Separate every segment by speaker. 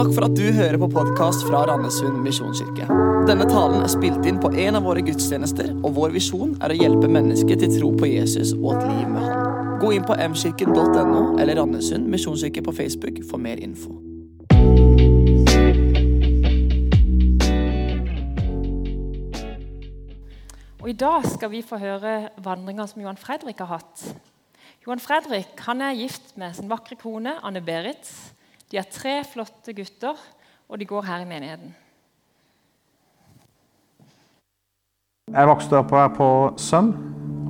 Speaker 1: Takk for at du hører på podkast fra Randesund misjonskirke. Denne talen er spilt inn på en av våre gudstjenester, og vår visjon er å hjelpe mennesker til tro på Jesus og et liv med Han. Gå inn på mkirken.no eller Randesund misjonskirke på Facebook for mer info.
Speaker 2: Og I dag skal vi få høre vandringa som Johan Fredrik har hatt. Johan Fredrik han er gift med sin vakre kone Anne-Berit. De har tre flotte gutter, og de går her i menigheten.
Speaker 3: Jeg vokste opp her på Sønn,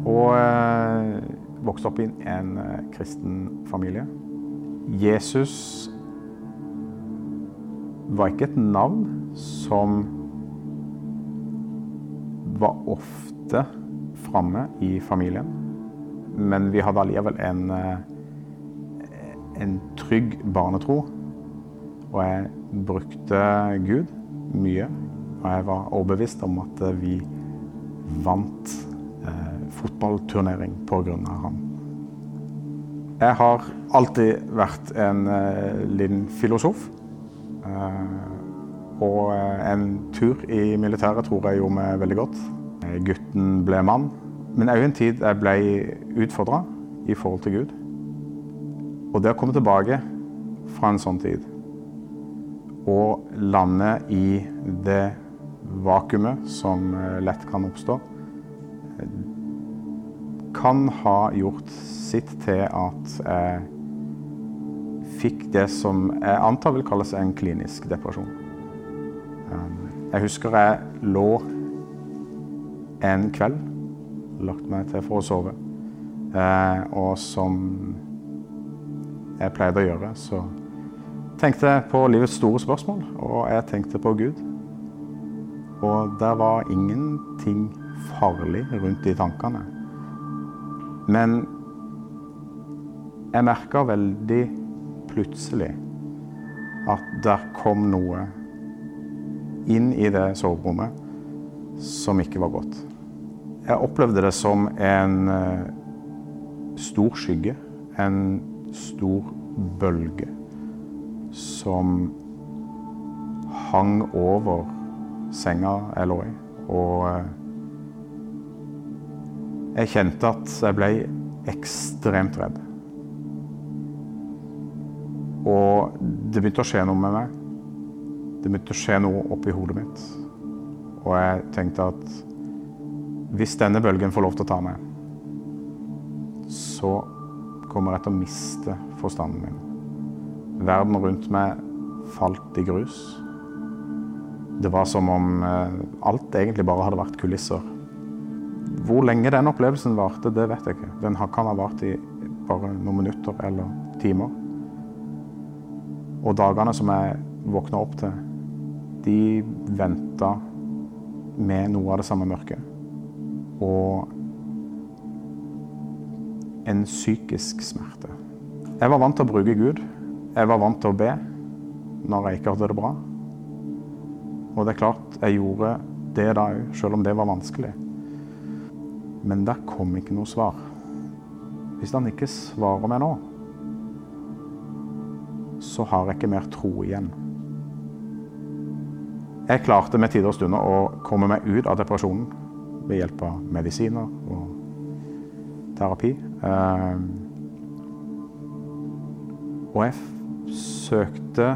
Speaker 3: og eh, vokste opp i en eh, kristen familie. Jesus var ikke et navn som var ofte framme i familien. Men vi hadde allikevel en, eh, en trygg barnetro. Og jeg brukte Gud mye. Og jeg var overbevist om at vi vant eh, fotballturnering pga. ham. Jeg har alltid vært en eh, liten filosof. Eh, og eh, en tur i militæret tror jeg gjorde meg veldig godt. Gutten ble mann. Men òg en tid jeg ble utfordra i forhold til Gud. Og det å komme tilbake fra en sånn tid og lande i det vakuumet som eh, lett kan oppstå, kan ha gjort sitt til at jeg fikk det som jeg antar vil kalles en klinisk depresjon. Jeg husker jeg lå en kveld, lagt meg til for å sove, og som jeg pleide å gjøre, så tenkte på livets store spørsmål, og jeg tenkte på Gud. Og der var ingenting farlig rundt de tankene. Men jeg merka veldig plutselig at der kom noe inn i det soverommet som ikke var godt. Jeg opplevde det som en stor skygge, en stor bølge, som hang over senga jeg lå i. Og jeg kjente at jeg ble ekstremt redd. Og det begynte å skje noe med meg. Det begynte å skje noe oppi hodet mitt. Og jeg tenkte at hvis denne bølgen får lov til å ta meg, så kommer jeg til å miste forstanden min. Verden rundt meg falt i grus. Det var som om alt egentlig bare hadde vært kulisser. Hvor lenge den opplevelsen varte, det vet jeg ikke. Den kan ha vart i bare noen minutter eller timer. Og dagene som jeg våkna opp til, de venta med noe av det samme mørket. Og en psykisk smerte. Jeg var vant til å bruke Gud. Jeg var vant til å be når jeg ikke hadde det bra. Og det er klart, jeg gjorde det da òg, selv om det var vanskelig. Men der kom ikke noe svar. Hvis han ikke svarer meg nå, så har jeg ikke mer tro igjen. Jeg klarte med tider og stunder å komme meg ut av depresjonen ved hjelp av medisiner og terapi. Og jeg søkte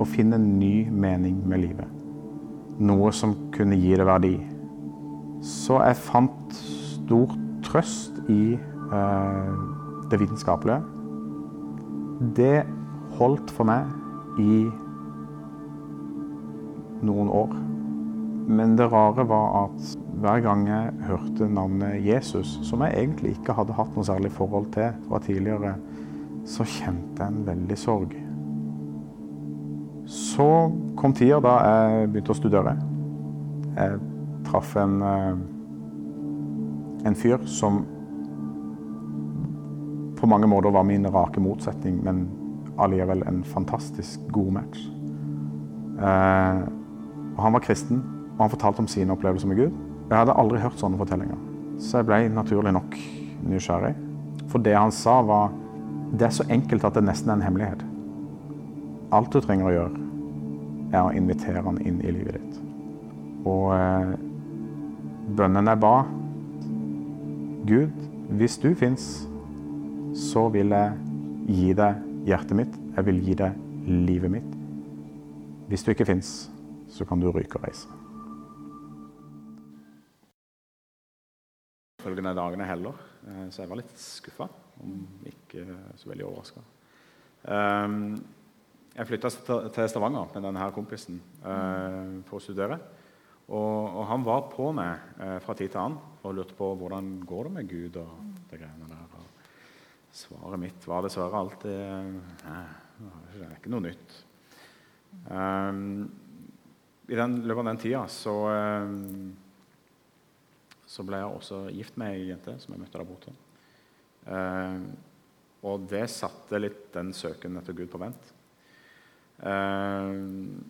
Speaker 3: å finne en ny mening med livet. Noe som kunne gi det verdi. Så jeg fant stor trøst i det vitenskapelige. Det holdt for meg i noen år. Men det rare var at hver gang jeg hørte navnet Jesus, som jeg egentlig ikke hadde hatt noe særlig forhold til fra tidligere, så kjente jeg en veldig sorg. Så kom tida da jeg begynte å studere. Jeg traff en, en fyr som på mange måter var min rake motsetning, men allikevel en fantastisk god match. Eh, han var kristen, og han fortalte om sine opplevelser med Gud. Jeg hadde aldri hørt sånne fortellinger, så jeg ble naturlig nok nysgjerrig. For det han sa, var det er så enkelt at det nesten er en hemmelighet. alt du trenger å gjøre, er å invitere han inn i livet ditt. Og eh, bønnen jeg ba Gud, hvis du fins, så vil jeg gi deg hjertet mitt. Jeg vil gi deg livet mitt. Hvis du ikke fins, så kan du ryke og reise. Følgende dagene heller, eh, så jeg var litt skuffa, om ikke så veldig overraska. Ehm, jeg flytta til Stavanger med denne kompisen eh, for å studere. Og, og, han var på meg eh, fra tid til annen og lurte på hvordan går det med Gud. og det greiene der. Og svaret mitt var dessverre alltid Nei, det er ikke noe nytt. Um, I den, løpet av den tida så, um, så ble jeg også gift med ei jente som jeg møtte der borte. Um, og det satte litt den søken etter Gud på vent. Um,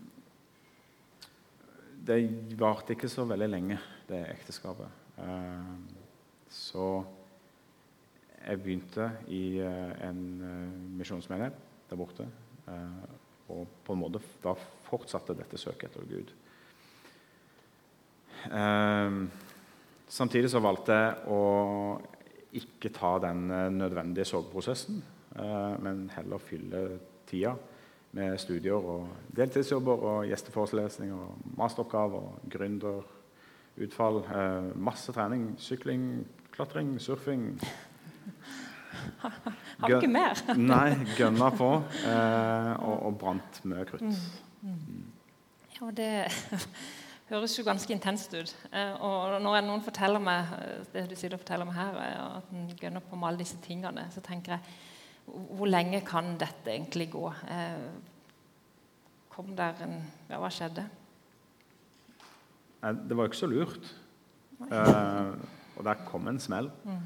Speaker 3: det varte ikke så veldig lenge, det ekteskapet. Eh, så jeg begynte i eh, en eh, misjonsmenighet der borte. Og på en måte da fortsatte dette søket etter Gud. Samtidig så valgte jeg å ikke ta den nødvendige sorgprosessen, men heller fylle tida med studier og deltidsjobber og gjesteforelesninger og masteroppgaver og gründerutfall. Eh, masse trening. Sykling, klatring, surfing.
Speaker 2: Har du ikke mer?
Speaker 3: Nei, gønna på eh, og, og, brant mye krutt. Mm.
Speaker 2: Mm. Ja, det høres jo ganske intenst ut. Eh, og når noen forteller meg eh, det du sier og forteller meg her, at en gønner på med alle disse tingene, så tenker jeg hvor lenge kan dette egentlig gå? Eh, kom der en Ja, hva skjedde?
Speaker 3: Det var jo ikke så lurt. Eh, og der kom en smell. Mm.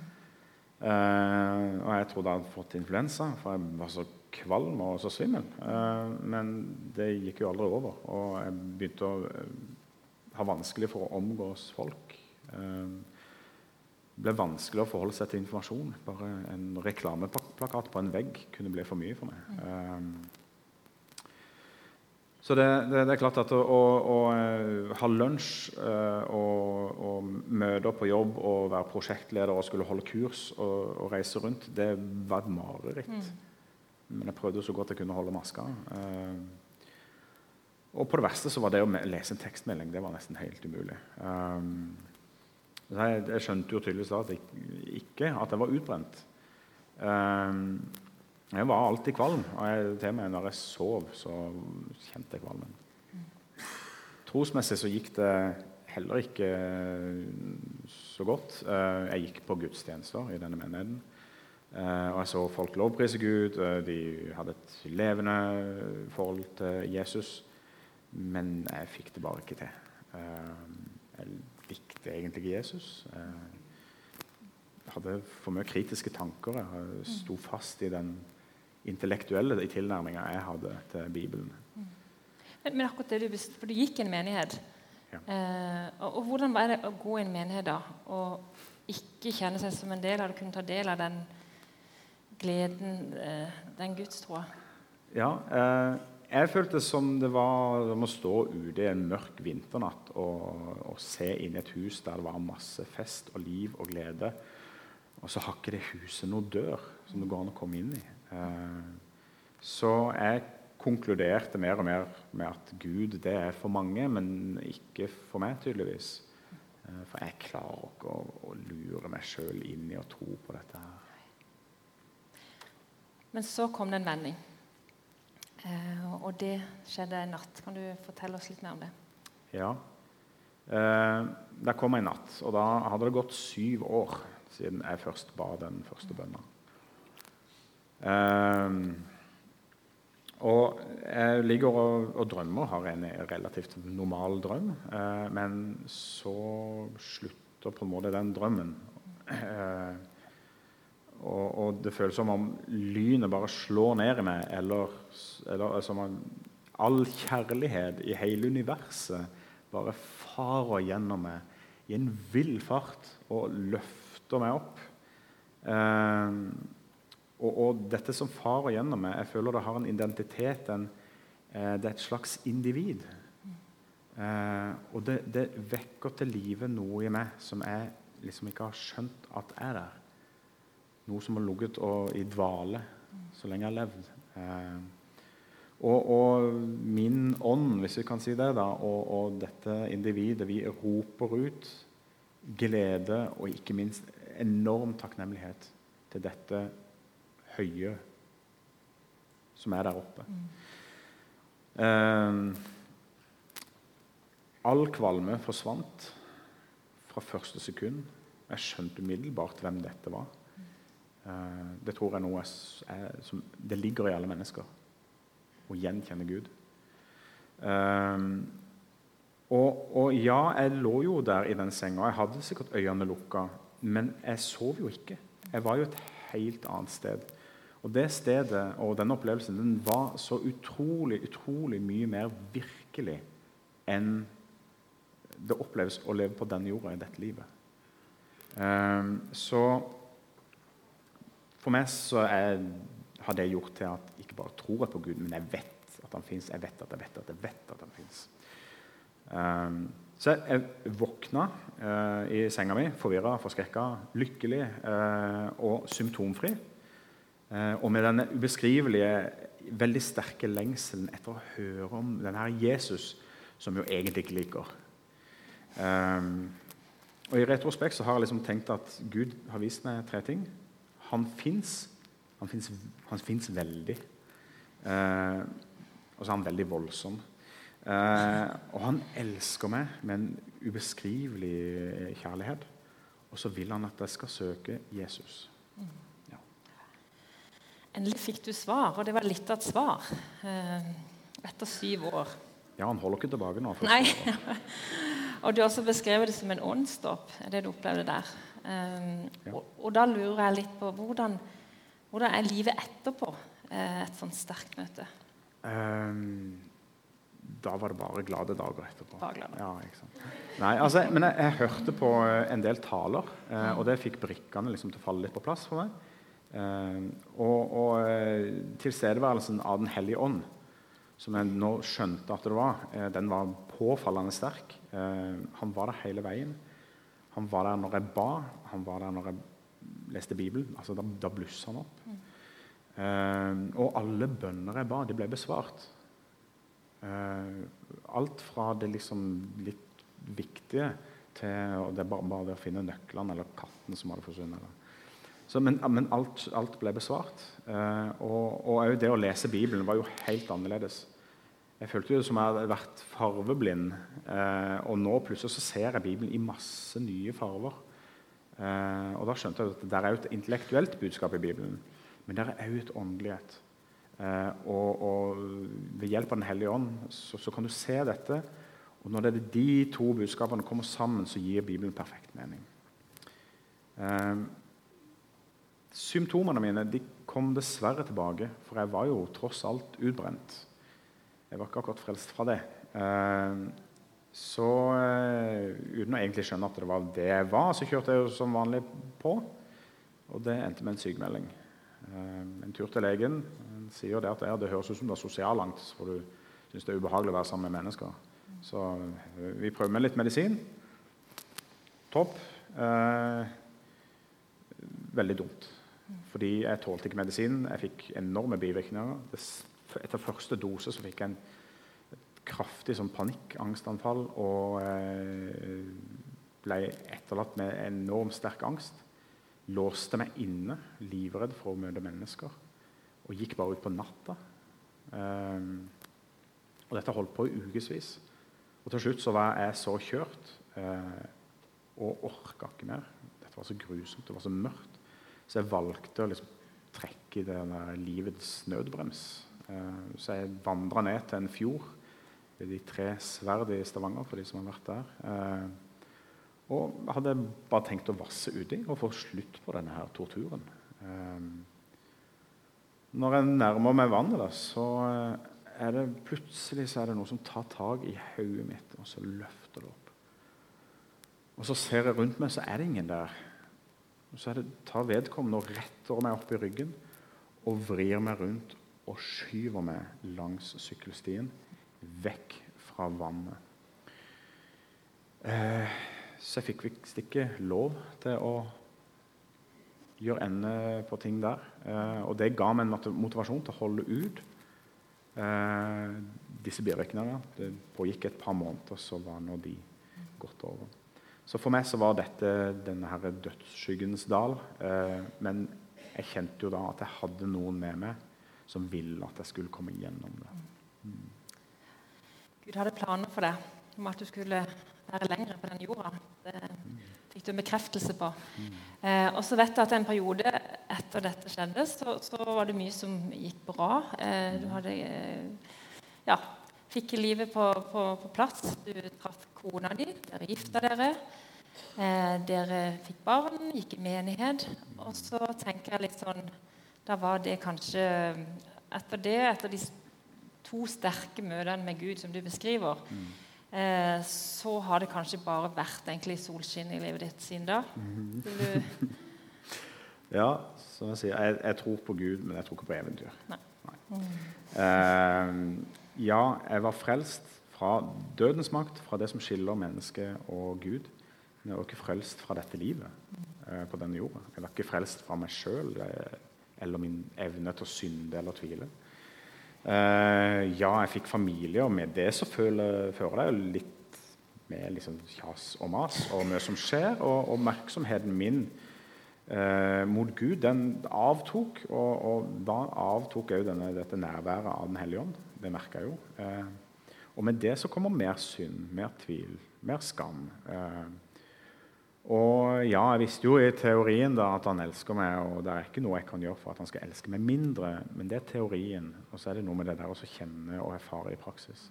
Speaker 3: Eh, og jeg trodde jeg hadde fått influensa, for jeg var så kvalm og så svimmel. Eh, men det gikk jo aldri over, og jeg begynte å ha vanskelig for å omgås folk. Uh, det ble vanskelig å forholde seg til informasjon. Bare en reklameplakat på en vegg kunne bli for mye for meg. Um, så det, det, det, er klart at å, å, å eh, ha lunsj og, og, møter på jobb og være prosjektleder og skulle holde kurs og, og reise rundt, det var et mareritt. Mm. Men jeg prøvde så godt jeg kunne holde maska. Uh, og på det verste så var det å lese en tekstmelding det var nesten helt umulig. Um, jeg, jeg, skjønte jo tydeligvis da at jeg ikke at jeg var utbrent. Um, jeg var alltid kvalm. og jeg, til meg når jeg sov, så kjente jeg kvalmen. Trosmessig så gikk det heller ikke så godt. Uh, jeg gikk på gudstjenester i denne menigheten. Uh, og jeg så folk lovprise Gud. Uh, de hadde et levende forhold til Jesus. Men jeg fikk det bare ikke til. jeg likte egentlig ikke Jesus. Jeg eh, hadde for mye kritiske tanker. Jeg sto fast i den intellektuelle tilnærminga jeg hadde til Bibelen.
Speaker 2: Men, men akkurat det du for du gikk i en menighet. Ja. Eh, og, og, Hvordan var det å gå i en menighet da, og ikke kjenne seg som en del av det, kunne ta del av den gleden, eh, den gudstroa?
Speaker 3: Ja, eh, jeg følte som det var som å stå ute en mørk vinternatt og, og, se inn i et hus der det var masse fest og liv og glede. Og så har ikke det huset noe dør som det går an å komme inn i. Eh, så jeg konkluderte mer og mer med at Gud det er for mange, men ikke for meg, tydeligvis. Eh, for jeg klarer ikke å, å lure meg sjøl inn i å tro på dette her.
Speaker 2: Men så kom det en vending. Eh, og det skjedde en natt. Kan du fortelle oss litt mer om det?
Speaker 3: Ja. Eh, det kom en natt, og da hadde det gått syv år siden jeg først ba den første bønna. Eh, og jeg ligger og, og, drømmer, har en relativt normal drøm. Eh, men så slutter på en måte den drømmen. Eh, og, og, det føles som om lynet bare slår ned i meg, eller, eller som om all kjærlighet i hele universet bare farer gjennom meg i en vill fart og løfter meg opp. Eh, og, og, dette som farer gjennom meg, jeg føler det har en identitet, en Eh, det er et slags individ. Eh, og det, det, vekker til live noe i meg som jeg liksom ikke har skjønt at er der. Noe som har ligget i dvale så lenge jeg har levd. Eh, og, og, min ånd, hvis vi kan si det, da, og, og dette individet, vi roper ut glede og ikke minst enorm takknemlighet til dette høye som er der oppe. Eh, all kvalme forsvant fra første sekund. Jeg skjønte umiddelbart hvem dette var. Eh, det tror jeg er noe som det ligger i alle mennesker. Å gjenkjenne Gud. Eh, og, og, ja, jeg lå jo der i den senga. Jeg hadde sikkert øynene lukka, men jeg sov jo ikke. Jeg var jo et helt annet sted. Og det stedet og denne opplevelsen den var så utrolig, utrolig mye mer virkelig enn det oppleves å leve på denne jorda i dette livet. Um, så for meg så er, har det gjort til at jeg ikke bare tror på Gud, men jeg vet at han fins. Jeg vet at jeg vet at jeg vet at han fins. Um, så jeg, jeg våkna uh, i senga mi forvirra, forskrekka, lykkelig uh, og symptomfri. Uh, og med denne ubeskrivelige, veldig sterke lengselen etter å høre om denne Jesus, som jo egentlig ikke liker. Um, og I retrospekt så har jeg liksom tenkt at Gud har vist meg tre ting. Han fins. Han fins veldig. Eh, og så er han veldig voldsom. Eh, og han elsker meg med en ubeskrivelig kjærlighet. Og så vil han at jeg skal søke Jesus. Ja.
Speaker 2: Endelig fikk du svar, og det var litt av et svar eh, etter syv år.
Speaker 3: Ja, han holder ikke tilbake nå.
Speaker 2: Nei. og du har også beskrevet det som en åndsstopp, det du opplevde der. Um, ja. og, og, da lurer jeg litt på hvordan, hvordan er livet etterpå eh, et sånt sterkt møte? Um,
Speaker 3: da var det bare glade dager etterpå.
Speaker 2: Glade.
Speaker 3: Ja, Nei, altså, men jeg, jeg, hørte på en del taler, eh, og det fikk brikkene liksom til å falle litt på plass for meg. Eh, og, og eh, tilstedeværelsen av Den hellige ånd, som jeg nå skjønte at det var, eh, den var påfallende sterk. Han var der hele veien. Han var der når jeg ba, han var der når jeg leste Bibelen. altså Da, da blussa han opp. Mm. Uh, og alle bønner jeg ba, de ble besvart. Uh, alt fra det liksom litt viktige til det bare, bare det å finne nøklene eller katten som hadde forsvunnet. Så, men, men alt, alt, ble besvart. Eh, og òg det å lese Bibelen var jo helt annerledes. Jeg følte det som jeg hadde vært farveblind, eh, og nå plutselig så ser jeg Bibelen i masse nye farver. Eh, og da skjønte jeg at det er jo et intellektuelt budskap i Bibelen, men det er òg et åndelighet. Eh, og, og, ved hjelp av Den hellige ånd så, så, kan du se dette. Og når det er de to budskapene kommer sammen, så gir Bibelen perfekt mening. Eh, Symptomene mine de kom dessverre tilbake, for jeg var jo tross alt utbrent. Jeg var ikke akkurat frelst fra det. Eh, så eh, uten å egentlig skjønne at det var det jeg var, så kjørte jeg jo som vanlig på. Og det endte med en sykemelding. Eh, en tur til legen. Han sier det at det, det høres ut som du har sosialangst, for du syns det er ubehagelig å være sammen med mennesker. Så vi prøver med litt medisin. Topp. veldig dumt. Fordi jeg tålte ikke medisinen. Jeg fikk enorme bivirkninger. Etter første dose så fikk jeg en kraftig sånn panikkangstanfall og eh, ble etterlatt med enormt sterk angst. Låste meg inne, livredd for å møte mennesker. Og gikk bare ut på natta. Um, og dette holdt på i ukevis. Og til slutt så var jeg så kjørt uh, og orka ikke mer. Dette var så grusomt, det var så mørkt. Så jeg valgte å liksom trekke i livets nødbrems. Uh, så jeg vandra ned til en fjord ved de tre sverd i Stavanger, for de som har vært der. Uh, og hadde bare tenkt å vasse uti og få slutt på denne her torturen. Uh, når jeg nærmer meg vannet, da, så er det plutselig så er det noe som tar tak i hodet mitt, og så løfter det opp. Og så ser jeg rundt meg, så er det ingen der. Og så det, tar vedkommende og retter meg opp i ryggen og vrir meg rundt og skyver meg langs sykkelstien, vekk fra vannet. Eh, så jeg fikk visst ikke lov til å gjøre ende på ting der. Eh, og det ga meg en motivasjon til å holde ut eh, disse bivirkningene. Det pågikk et par måneder, så var nå de gått over. Så for meg så var dette denne her dødsskyggens dal. Eh, men jeg kjente jo da at jeg hadde noen med meg som ville at jeg skulle komme gjennom det. Mm.
Speaker 2: Gud hadde planer for deg om at du skulle være lenger på den jorda. Det fikk du en bekreftelse på. Eh, og så vet jeg at en periode etter dette skjedde, så, så var det mye som gikk bra. Eh, du hadde eh, ja, fikk livet på, på, på, plass. Du traff kona di, dere gifta dere. Eh, dere fikk barn, gikk i menighet. Og så tenker jeg litt sånn Da var det kanskje Etter det, etter de to sterke møtene med Gud som du beskriver, mm. eh, så har det kanskje bare vært egentlig solskinn i livet ditt siden da? Mm.
Speaker 3: ja, som jeg sier, jeg, jeg, tror på Gud, men jeg tror ikke på eventyr. Nei. Nei. Mm. Eh, ja, jeg var frelst fra dødens makt, fra det som skiller mennesket og Gud. Men jeg var ikke frelst fra dette livet eh, på denne jorda. Jeg var ikke frelst fra meg sjøl eh, eller min evne til å synde eller tvile. Uh, ja, jeg fikk familie, og med det så føler, fører det litt med liksom kjas og mas og mye som skjer. Og oppmerksomheten min uh, mot Gud den avtok. Og, og da avtok òg dette nærværet av Den hellige ånd. Det merka jeg jo. Uh, og med det så kommer mer synd, mer tvil, mer skam. Og ja, jeg visste jo i teorien da at han elsker meg, og det er ikke noe jeg kan gjøre for at han skal elske meg mindre, men det er teorien. Og så er det noe med det der å kjenne og erfare i praksis.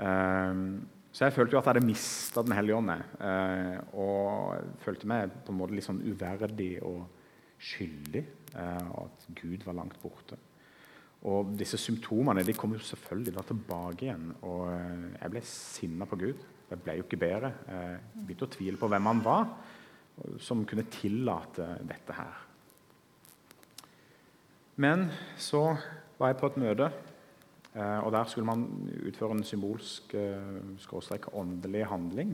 Speaker 3: Um, så jeg følte jo at jeg hadde mista Den hellige ånd. Uh, og følte meg på en måte litt sånn uverdig og skyldig. Uh, at Gud var langt borte. Og disse symptomene de kom jo selvfølgelig da tilbake igjen. Og uh, jeg ble sinna på Gud. Det ble jo ikke bedre. Jeg begynte å tvile på hvem han var, som kunne tillate dette her. Men så var jeg på et møte, eh, og der skulle man utføre en symbolsk eh, skråstrek åndelig handling.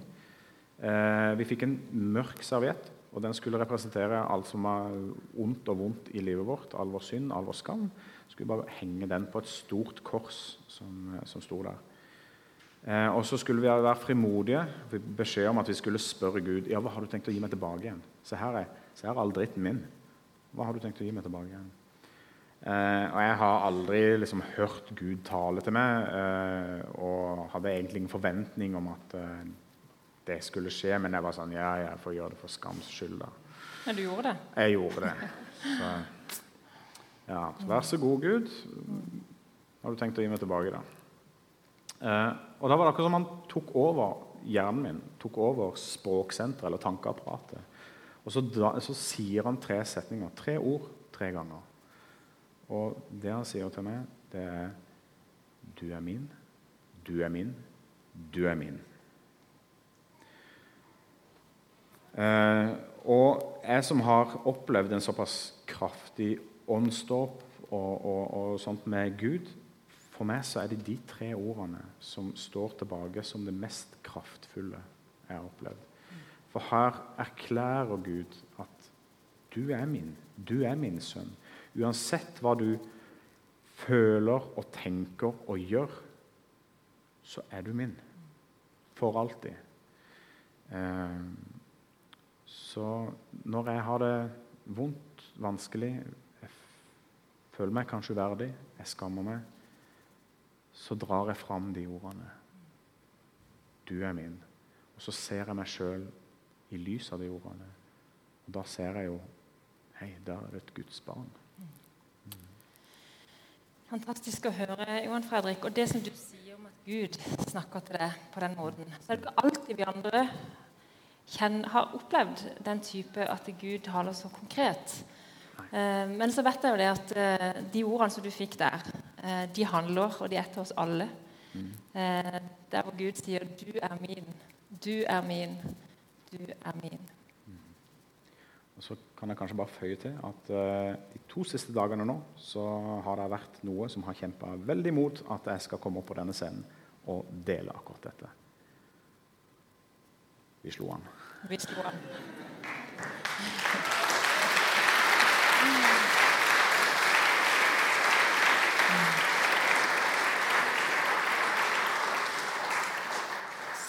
Speaker 3: Eh, vi fikk en mørk serviett, og den skulle representere alt som var ondt og vondt i livet vårt. All vår synd, all vår skam. Skulle bare henge den på et stort kors som, som sto der. Eh, og så skulle vi være frimodige. Vi beskjed om at vi skulle spørre Gud ja, hva har du tenkt å gi meg tilbake igjen. Se her er, se her er all dritten min. Hva har du tenkt å gi meg tilbake igjen? Eh, og jeg har aldri liksom, hørt Gud tale til meg eh, og hadde egentlig ingen forventning om at eh, det skulle skje, men jeg var sånn Ja, jeg får gjøre det for skams skyld, da.
Speaker 2: Men du gjorde det?
Speaker 3: Jeg gjorde det. Så, ja, vær så god, Gud. Hva har du tenkt å gi meg tilbake, da? Eh, og da var det akkurat som han tok over hjernen min, tok over språksenteret eller tankeapparatet. Og så, da, så, sier han tre setninger, tre ord, tre ganger. Og det han sier til meg, det er Du er min, du er min, du er min. Eh, og jeg som har opplevd en såpass kraftig åndsdåp og, og, og sånt med Gud, for meg så er det de tre ordene som står tilbake som det mest kraftfulle jeg har opplevd. For her erklærer Gud at du er min, du er min sønn. Uansett hva du føler og tenker og gjør, så er du min. For alltid. Eh, så når jeg har det vondt, vanskelig, jeg føler meg kanskje uverdig, jeg skammer meg så drar jeg fram de ordene. Du er min. Og så ser jeg meg sjøl i lys av de ordene. Og da ser jeg jo Hei, der er det et Guds barn. Mm.
Speaker 2: Fantastisk å høre, Johan Fredrik. Og det som du sier om at Gud snakker til deg på den måten, så er det ikke alltid vi andre kjenner, har opplevd den type at Gud taler så konkret. Eh, men så vet jeg jo det at eh, de ordene som du fikk der, de handler, og de er til oss alle. Mm. Der hvor Gud sier 'Du er min, du er min, du er min'. Mm.
Speaker 3: Og så kan jeg kanskje bare føye til at uh, de to siste dagene nå så har det vært noe som har kjempa veldig mot at jeg skal komme opp på denne scenen og dele akkurat dette. Vi slo an.
Speaker 2: Vi slo an.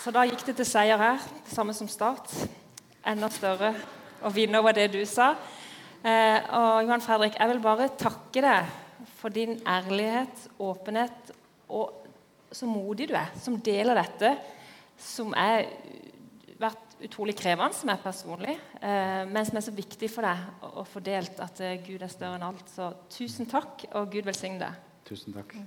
Speaker 2: Så da gikk det til seier her, det samme som Start. Enda større å vinne over det du sa. Eh, og Johan Fredrik, jeg vil bare takke deg for din ærlighet, åpenhet og så modig du er, som deler dette, som har vært utrolig krevende som er personlig, eh, men som er så viktig for deg å, få delt at eh, Gud er større enn alt. Så tusen takk, og Gud velsigne deg.
Speaker 3: Tusen takk.